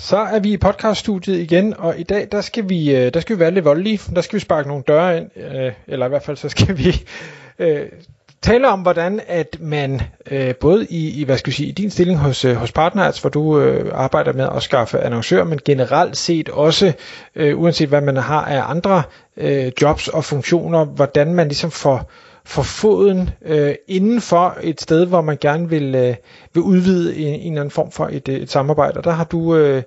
Så er vi i podcaststudiet igen, og i dag der skal vi, øh, der skal vi være lidt voldelige. Der skal vi sparke nogle døre ind, øh, eller i hvert fald så skal vi øh, tale om, hvordan at man øh, både i, i, hvad skal vi sige, i din stilling hos, øh, hos Partners, hvor du øh, arbejder med at skaffe annoncører, men generelt set også, øh, uanset hvad man har af andre øh, jobs og funktioner, hvordan man ligesom får for foden øh, inden for et sted, hvor man gerne vil, øh, vil udvide en, en eller anden form for et, øh, et samarbejde. Og der har du, øh,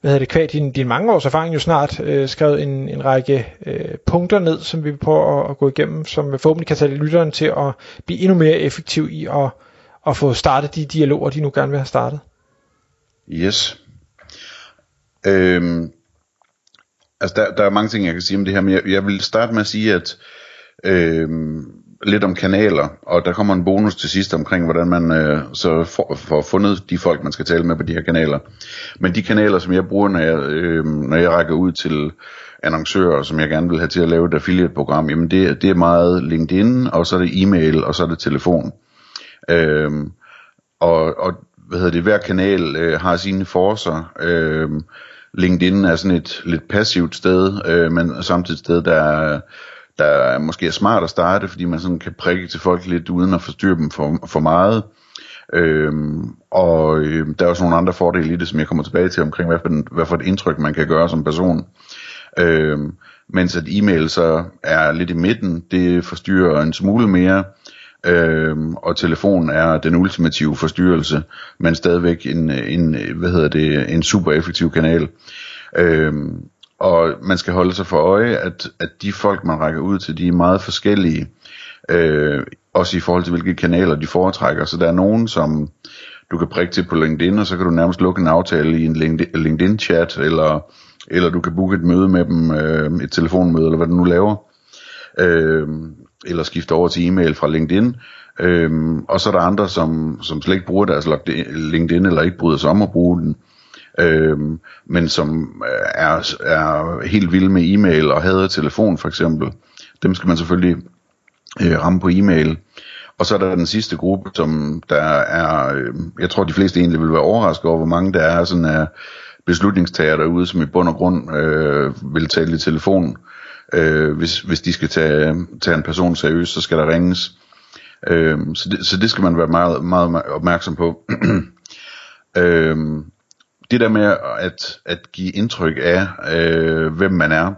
hvad hedder det, kvad din, din mange års erfaring jo snart øh, skrevet en, en række øh, punkter ned, som vi vil prøve at, at gå igennem, som forhåbentlig kan tage lytteren til at blive endnu mere effektiv i at, at få startet de dialoger, de nu gerne vil have startet. Yes. Øhm, altså der, der er mange ting, jeg kan sige om det her, men jeg, jeg vil starte med at sige, at øhm, lidt om kanaler, og der kommer en bonus til sidst omkring, hvordan man øh, så får, får fundet de folk, man skal tale med på de her kanaler. Men de kanaler, som jeg bruger, når jeg, øh, når jeg rækker ud til annoncører, som jeg gerne vil have til at lave et affiliate-program, jamen det, det er meget LinkedIn, og så er det e-mail, og så er det telefon. Øh, og, og hvad hedder det, hver kanal øh, har sine forser. Øh, LinkedIn er sådan et lidt passivt sted, øh, men samtidig et sted, der er der måske er smart at starte, fordi man sådan kan prikke til folk lidt uden at forstyrre dem for, for meget. Øhm, og øh, der er også nogle andre fordele i det, som jeg kommer tilbage til omkring, hvad for, hvad for et indtryk man kan gøre som person. Øhm, mens at e-mail så er lidt i midten, det forstyrrer en smule mere, øhm, og telefon er den ultimative forstyrrelse, men stadigvæk en, en, hvad hedder det, en super effektiv kanal. Øhm, og man skal holde sig for øje, at, at de folk, man rækker ud til, de er meget forskellige, øh, også i forhold til, hvilke kanaler de foretrækker. Så der er nogen, som du kan prikke til på LinkedIn, og så kan du nærmest lukke en aftale i en LinkedIn-chat, eller, eller du kan booke et møde med dem, øh, et telefonmøde, eller hvad du nu laver, øh, eller skifte over til e-mail fra LinkedIn. Øh, og så er der andre, som, som slet ikke bruger deres LinkedIn, eller ikke bryder sig om at bruge den øh, men som øh, er, er helt vilde med e-mail og hader telefon for eksempel. Dem skal man selvfølgelig øh, ramme på e-mail. Og så er der den sidste gruppe, som der er, øh, jeg tror de fleste egentlig vil være overrasket over, hvor mange der er sådan øh, er beslutningstager derude, som i bund og grund øh, vil tale i telefon. Øh, hvis, hvis de skal tage, tage en person seriøst, så skal der ringes. Øh, så, det, så det skal man være meget, meget opmærksom på. øh, det der med at, at give indtryk af, øh, hvem man er,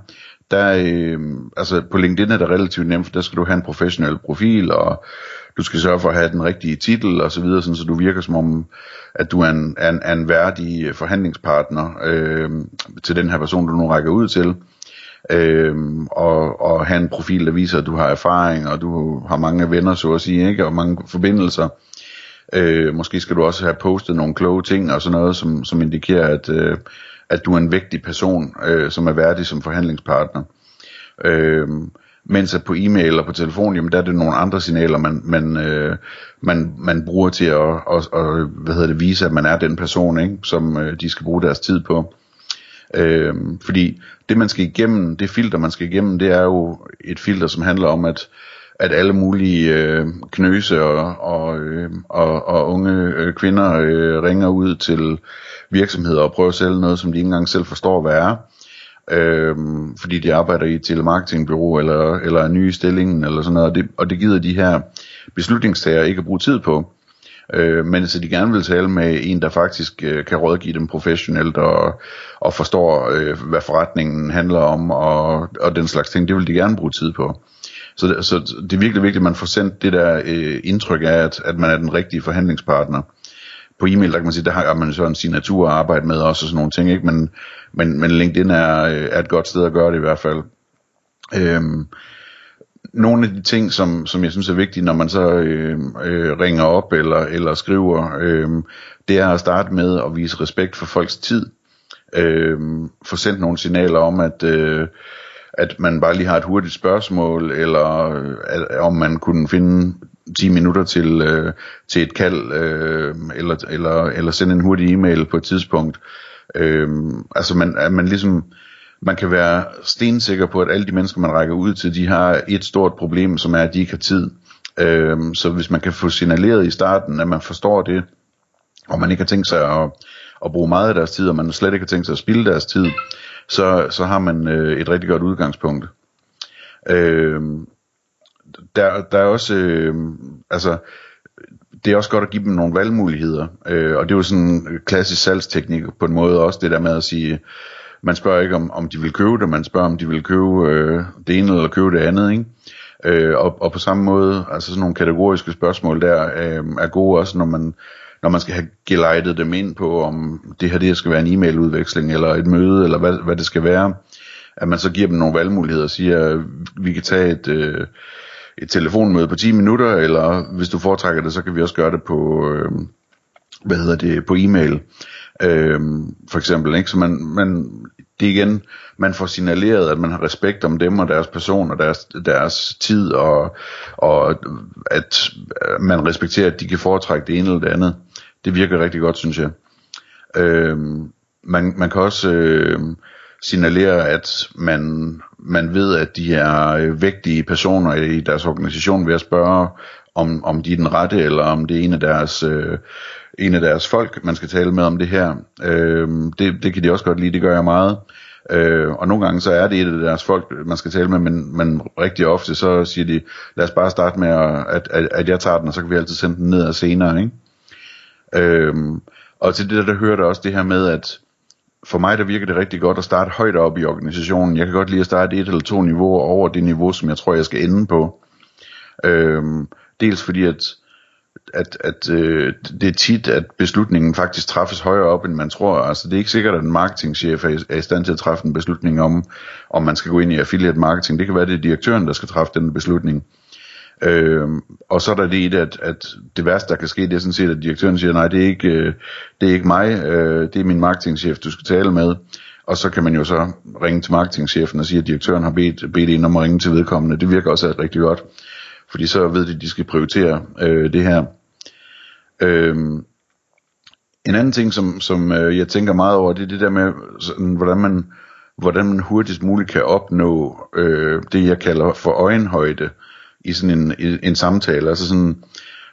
der, øh, altså på LinkedIn er det relativt nemt, for der skal du have en professionel profil, og du skal sørge for at have den rigtige titel og så videre, sådan, så du virker som om, at du er en, er en, er en værdig øh, forhandlingspartner øh, til den her person, du nu rækker ud til. Øh, og, og have en profil, der viser, at du har erfaring, og du har mange venner, så at sige, ikke? og mange forbindelser. Øh, Øh, måske skal du også have postet nogle kloge ting og sådan noget, som, som indikerer, at, øh, at du er en vigtig person, øh, som er værdig som forhandlingspartner. Øh, mens at på e-mail og på telefon, jamen der er det nogle andre signaler, man, man, øh, man, man bruger til at, og, og, hvad hedder det, vise, at man er den person, ikke, som øh, de skal bruge deres tid på. Øh, fordi det man skal igennem, det filter man skal igennem, det er jo et filter, som handler om, at at alle mulige øh, knøse og, og, øh, og, og unge øh, kvinder øh, ringer ud til virksomheder og prøver at sælge noget, som de ikke engang selv forstår, hvad er. Øh, fordi de arbejder i et telemarketingbureau eller, eller en ny stillingen eller sådan noget, og det, og det gider de her beslutningstager ikke at bruge tid på. Øh, men så de gerne vil tale med en, der faktisk øh, kan rådgive dem professionelt og, og forstår, øh, hvad forretningen handler om og, og den slags ting, det vil de gerne bruge tid på. Så, det, så det er virkelig vigtigt, at man får sendt det der øh, indtryk af, at, at man er den rigtige forhandlingspartner. På e-mail, der kan man sige, der har man så en signatur at arbejde med også og sådan nogle ting, ikke? Men, men, men LinkedIn er, øh, er et godt sted at gøre det i hvert fald. Øhm, nogle af de ting, som, som jeg synes er vigtige, når man så øh, øh, ringer op eller, eller skriver, øh, det er at starte med at vise respekt for folks tid. Øh, få sendt nogle signaler om, at, øh, at man bare lige har et hurtigt spørgsmål, eller at, om man kunne finde 10 minutter til, øh, til et kald, øh, eller, eller, eller sende en hurtig e-mail på et tidspunkt. Øh, altså man, at man ligesom, man kan være stensikker på, at alle de mennesker, man rækker ud til, de har et stort problem, som er, at de ikke har tid. Øh, så hvis man kan få signaleret i starten, at man forstår det, og man ikke har tænkt sig at, at bruge meget af deres tid, og man slet ikke har tænkt sig at spilde deres tid, så, så har man øh, et rigtig godt udgangspunkt. Øh, der, der er også, øh, altså, det er også godt at give dem nogle valgmuligheder, øh, og det er jo sådan en klassisk salgsteknik på en måde også, det der med at sige, man spørger ikke om, om de vil købe det, man spørger om de vil købe øh, det ene eller købe det andet, ikke? Øh, og, og på samme måde, altså sådan nogle kategoriske spørgsmål der, øh, er gode også, når man, når man skal have gelejtet dem ind på, om det her det skal være en e-mailudveksling, eller et møde, eller hvad, hvad det skal være, at man så giver dem nogle valgmuligheder og siger, at vi kan tage et, øh, et telefonmøde på 10 minutter, eller hvis du foretrækker det, så kan vi også gøre det på, øh, hvad hedder det, på e-mail, øh, for eksempel, ikke? Så man, man, det igen, man får signaleret, at man har respekt om dem og deres person og deres, deres tid, og, og at man respekterer, at de kan foretrække det ene eller det andet. Det virker rigtig godt, synes jeg. Øh, man, man kan også øh, signalere, at man, man ved, at de er øh, vægtige personer i deres organisation ved at spørge, om, om de er den rette, eller om det er en af deres, øh, en af deres folk, man skal tale med om det her. Øh, det, det kan de også godt lide, det gør jeg meget. Øh, og nogle gange så er det et af deres folk, man skal tale med, men, men rigtig ofte så siger de, lad os bare starte med, at, at, at jeg tager den, og så kan vi altid sende den ned og senere. Ikke? Øhm, og til det der, der hører der også det her med, at for mig der virker det rigtig godt at starte højt op i organisationen. Jeg kan godt lide at starte et eller to niveauer over det niveau, som jeg tror, jeg skal ende på. Øhm, dels fordi, at, at, at øh, det er tit, at beslutningen faktisk træffes højere op, end man tror. Altså det er ikke sikkert, at en marketingchef er i, er i stand til at træffe en beslutning om, om man skal gå ind i affiliate marketing. Det kan være, det er direktøren, der skal træffe den beslutning. Øh, og så er der det i det, at, at det værste, der kan ske, det er sådan set, at direktøren siger, nej, det er ikke, øh, det er ikke mig, øh, det er min marketingchef, du skal tale med. Og så kan man jo så ringe til marketingchefen og sige, at direktøren har bedt, bedt en om at ringe til vedkommende. Det virker også rigtig godt, fordi så ved de, at de skal prioritere øh, det her. Øh, en anden ting, som, som øh, jeg tænker meget over, det er det der med, sådan, hvordan man hvordan man hurtigst muligt kan opnå øh, det, jeg kalder for øjenhøjde i sådan en, en samtale. Altså sådan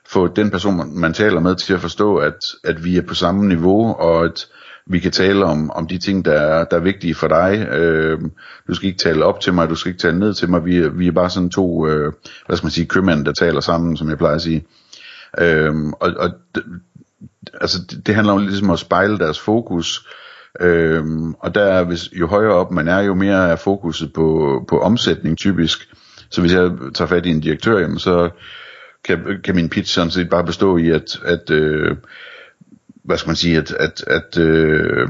få den person, man taler med, til at forstå, at, at vi er på samme niveau, og at vi kan tale om, om de ting, der er, der er vigtige for dig. Øh, du skal ikke tale op til mig, du skal ikke tale ned til mig. Vi vi er bare sådan to, øh, hvad skal man sige, købmænd, der taler sammen, som jeg plejer at sige. Øh, og og altså, det, det handler om ligesom at spejle deres fokus. Øhm, og der hvis, jo højere op man er, jo mere er fokuset på, på omsætning typisk. Så hvis jeg tager fat i en direktør, jamen, så kan, kan min pitch sådan set bare bestå i, at, at øh, hvad skal man sige, at, at, at øh,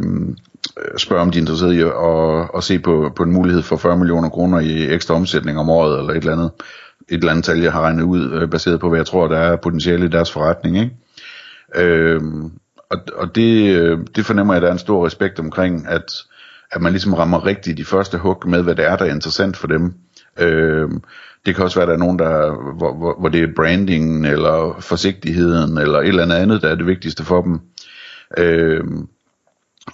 spørge om de er interesseret i at, at se på, på en mulighed for 40 millioner kroner i ekstra omsætning om året, eller et eller andet, et eller andet tal, jeg har regnet ud, øh, baseret på, hvad jeg tror, der er potentiale i deres forretning. Ikke? Øh, og og det, øh, det fornemmer jeg, at der er en stor respekt omkring, at, at man ligesom rammer rigtigt de første hug med, hvad det er, der er interessant for dem. Øh, det kan også være, at der er nogen, der, hvor, hvor, hvor det er brandingen, eller forsigtigheden, eller et eller andet, der er det vigtigste for dem. Øh,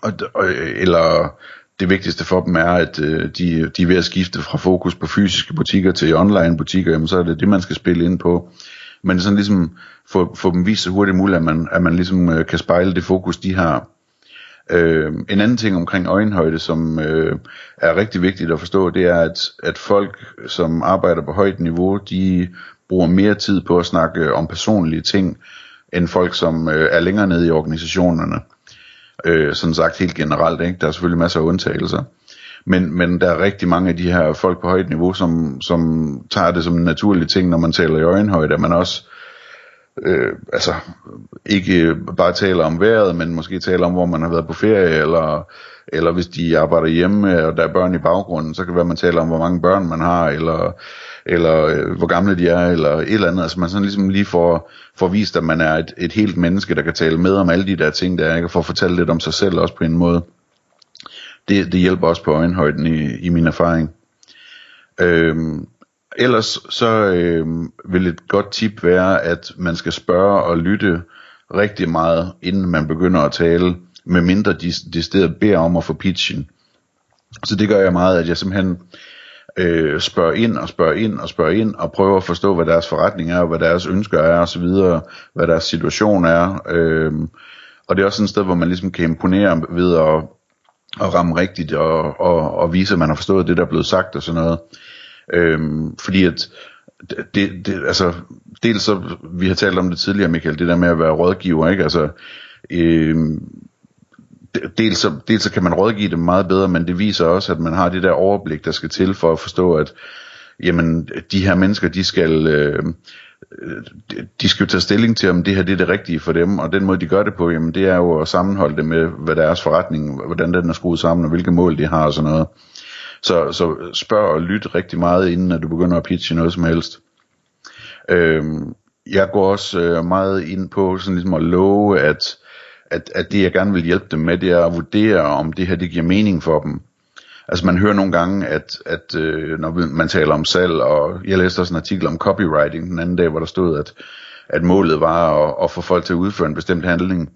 og, og, eller det vigtigste for dem er, at øh, de, de er ved at skifte fra fokus på fysiske butikker til online butikker, jamen, så er det det, man skal spille ind på. Men sådan ligesom få, få dem vist så hurtigt muligt, at man, at man ligesom øh, kan spejle det fokus, de har. Øh, en anden ting omkring øjenhøjde, som øh, er rigtig vigtigt at forstå, det er, at, at folk, som arbejder på højt niveau, de bruger mere tid på at snakke om personlige ting, end folk, som øh, er længere nede i organisationerne. Øh, sådan sagt helt generelt, ikke? der er selvfølgelig masser af undtagelser. Men, men der er rigtig mange af de her folk på højt niveau, som, som tager det som en naturlig ting, når man taler i øjenhøjde, at man også øh, altså ikke bare taler om vejret, men måske taler om, hvor man har været på ferie, eller, eller hvis de arbejder hjemme, og der er børn i baggrunden, så kan det være, at man taler om, hvor mange børn man har, eller, eller øh, hvor gamle de er, eller et eller andet. Altså man sådan ligesom lige får, får vist, at man er et, et helt menneske, der kan tale med om alle de der ting, der er, ikke? og få fortalt lidt om sig selv også på en måde. Det, det hjælper også på øjenhøjden i, i min erfaring. Øhm, ellers så øh, vil et godt tip være, at man skal spørge og lytte rigtig meget, inden man begynder at tale, medmindre de, de steder beder om at få pitchen. Så det gør jeg meget, at jeg simpelthen øh, spørger ind og spørger ind og spørger ind og prøver at forstå, hvad deres forretning er, hvad deres ønsker er osv., hvad deres situation er. Øh, og det er også sådan et sted, hvor man ligesom kan imponere ved at, at ramme rigtigt og, og, og vise, at man har forstået det, der er blevet sagt og sådan noget. Øh, Øhm, fordi at det, det, altså, dels så, vi har talt om det tidligere, Michael, det der med at være rådgiver, ikke? Altså, øhm, dels så, dels så kan man rådgive dem meget bedre, men det viser også, at man har det der overblik, der skal til for at forstå, at jamen, de her mennesker, de skal, øh, de skal jo tage stilling til, om det her det er det rigtige for dem, og den måde, de gør det på, jamen, det er jo at sammenholde det med, hvad deres forretning, hvordan den er skruet sammen, og hvilke mål de har og sådan noget. Så, så spørg og lyt rigtig meget, inden at du begynder at pitche noget som helst. Øhm, jeg går også øh, meget ind på sådan ligesom at love, at at, at det jeg gerne vil hjælpe dem med, det er at vurdere, om det her det giver mening for dem. Altså man hører nogle gange, at, at øh, når man taler om salg, og jeg læste også en artikel om copywriting den anden dag, hvor der stod, at, at målet var at, at få folk til at udføre en bestemt handling.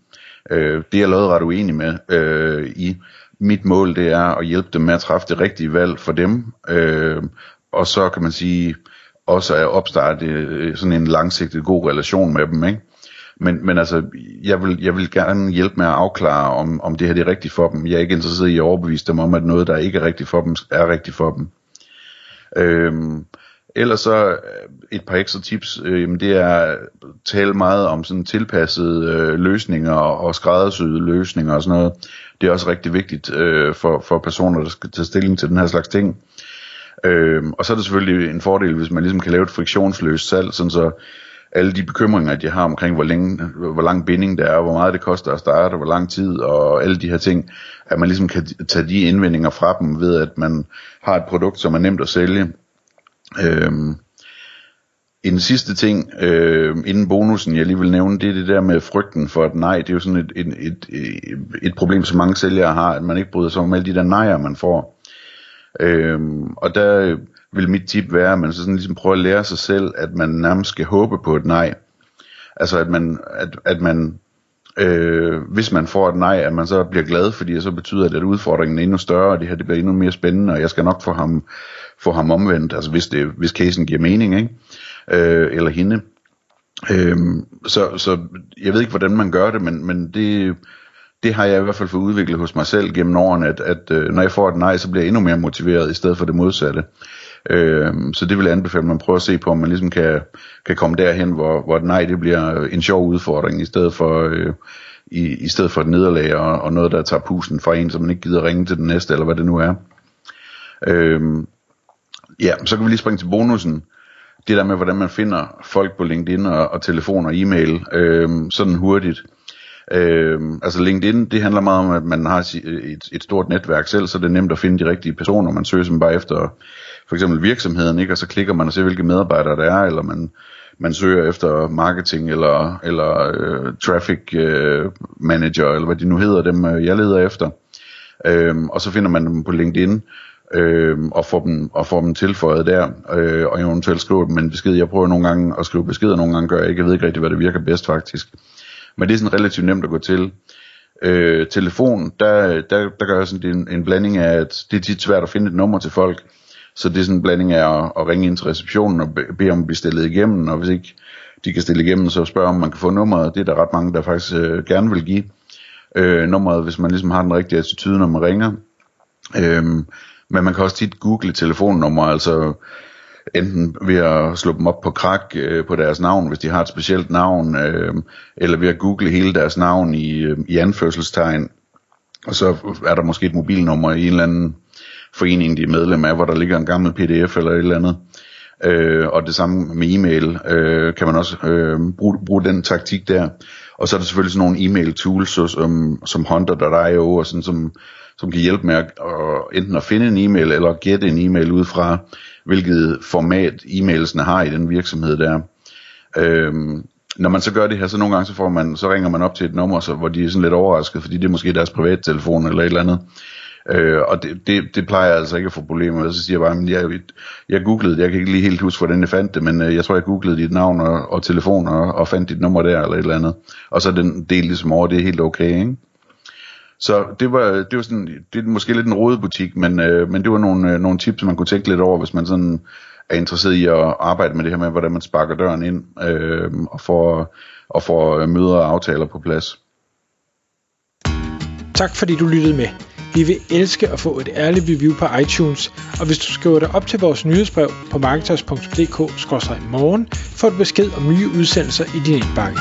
Øh, det er jeg lavet ret uenig med øh, i. Mit mål det er at hjælpe dem med at træffe det rigtige valg for dem, øh, og så kan man sige også at opstarte øh, sådan en langsigtet god relation med dem, ikke? Men, men altså, jeg vil, jeg vil gerne hjælpe med at afklare, om, om det her det er rigtigt for dem. Jeg er ikke interesseret i at overbevise dem om, at noget, der ikke er rigtigt for dem, er rigtigt for dem. Øhm, ellers så øh, et par ekstra tips, øh, det er at tale meget om sådan tilpassede øh, løsninger og skræddersyede løsninger og sådan noget. Det er også rigtig vigtigt øh, for, for personer, der skal tage stilling til den her slags ting. Øh, og så er det selvfølgelig en fordel, hvis man ligesom kan lave et friktionsløst salg, sådan så alle de bekymringer, de har omkring, hvor, længe, hvor lang binding det er, hvor meget det koster at starte, hvor lang tid, og alle de her ting, at man ligesom kan tage de indvendinger fra dem, ved at man har et produkt, som er nemt at sælge. Øhm, en sidste ting, øh, inden bonusen, jeg lige vil nævne, det er det der med frygten for et nej. Det er jo sådan et, et, et, et, et problem, som mange sælgere har, at man ikke bryder sig om alle de der nejer, man får. Øhm, og der vil mit tip være, at man så sådan ligesom prøver at lære sig selv, at man nærmest skal håbe på et nej. Altså at man, at, at man øh, hvis man får et nej, at man så bliver glad, fordi så betyder det, at udfordringen er endnu større, og det her det bliver endnu mere spændende, og jeg skal nok få ham, få ham omvendt, altså hvis, det, hvis casen giver mening, ikke? Øh, eller hende. Øh, så, så jeg ved ikke, hvordan man gør det, men, men det, det har jeg i hvert fald fået udviklet hos mig selv gennem årene, at, at øh, når jeg får et nej, så bliver jeg endnu mere motiveret, i stedet for det modsatte. Øh, så det vil jeg anbefale, at man prøver at se på, om man ligesom kan, kan komme derhen, hvor, hvor et nej, det bliver en sjov udfordring, i stedet for, øh, i, i stedet for et nederlag og, og noget, der tager pusen fra en, så man ikke gider ringe til den næste, eller hvad det nu er. Øh, ja, så kan vi lige springe til bonusen. Det der med, hvordan man finder folk på LinkedIn og, og telefon og e-mail, øh, sådan hurtigt. Øh, altså LinkedIn, det handler meget om, at man har et, et stort netværk selv, så det er nemt at finde de rigtige personer. Man søger dem bare efter for eksempel virksomheden, ikke? og så klikker man og ser, hvilke medarbejdere der er, eller man, man søger efter marketing, eller, eller øh, traffic øh, manager, eller hvad de nu hedder, dem øh, jeg leder efter. Uh, og så finder man dem på LinkedIn, øh, og, får dem, og får dem tilføjet der, øh, og eventuelt skriver dem en besked. Jeg prøver nogle gange at skrive beskeder, nogle gange gør jeg ikke. Jeg ved ikke rigtig, hvad det virker bedst faktisk. Men det er sådan relativt nemt at gå til. Øh, telefon, der, der, der gør jeg sådan en, en blanding af, at det er tit svært at finde et nummer til folk. Så det er sådan en blanding af at, at ringe ind til receptionen og bede om at blive stillet igennem, og hvis ikke de kan stille igennem, så spørge om man kan få nummeret. Det er der ret mange, der faktisk øh, gerne vil give øh, nummeret, hvis man ligesom har den rigtige attitude, når man ringer. Øh, men man kan også tit google telefonnummer, altså enten ved at slå dem op på krak øh, på deres navn, hvis de har et specielt navn, øh, eller ved at google hele deres navn i, øh, i anførselstegn, og så er der måske et mobilnummer i en eller anden forening, de er medlem af, hvor der ligger en gammel pdf eller et eller andet. Øh, og det samme med e-mail, øh, kan man også øh, bruge, bruge den taktik der. Og så er der selvfølgelig sådan nogle e-mail tools, som, som Hunter.io, og sådan, som, som kan hjælpe med at, at enten at finde en e-mail, eller gætte en e-mail ud fra, hvilket format e-mailsene har i den virksomhed der. Øhm, når man så gør det her, så nogle gange så, får man, så ringer man op til et nummer, så, hvor de er sådan lidt overrasket, fordi det er måske deres privattelefon eller et eller andet. Øh, og det, det, det plejer jeg altså ikke at få problemer med. Så siger jeg bare, at jeg, jeg googlede det, jeg kan ikke lige helt huske, hvordan jeg fandt det, men øh, jeg tror, jeg googlede dit navn og, og telefon og, og fandt dit nummer der, eller et eller andet. Og så den del ligesom over, det er helt okay, ikke? Så det var, det var sådan, det er måske lidt en rodet butik, men, øh, men det var nogle, øh, nogle tips, man kunne tænke lidt over, hvis man sådan er interesseret i at arbejde med det her med, hvordan man sparker døren ind øh, og får, og får øh, møder og aftaler på plads. Tak fordi du lyttede med. Vi vil elske at få et ærligt review på iTunes, og hvis du skriver dig op til vores nyhedsbrev på marketers.dk-morgen, får du besked om nye udsendelser i din indbakke.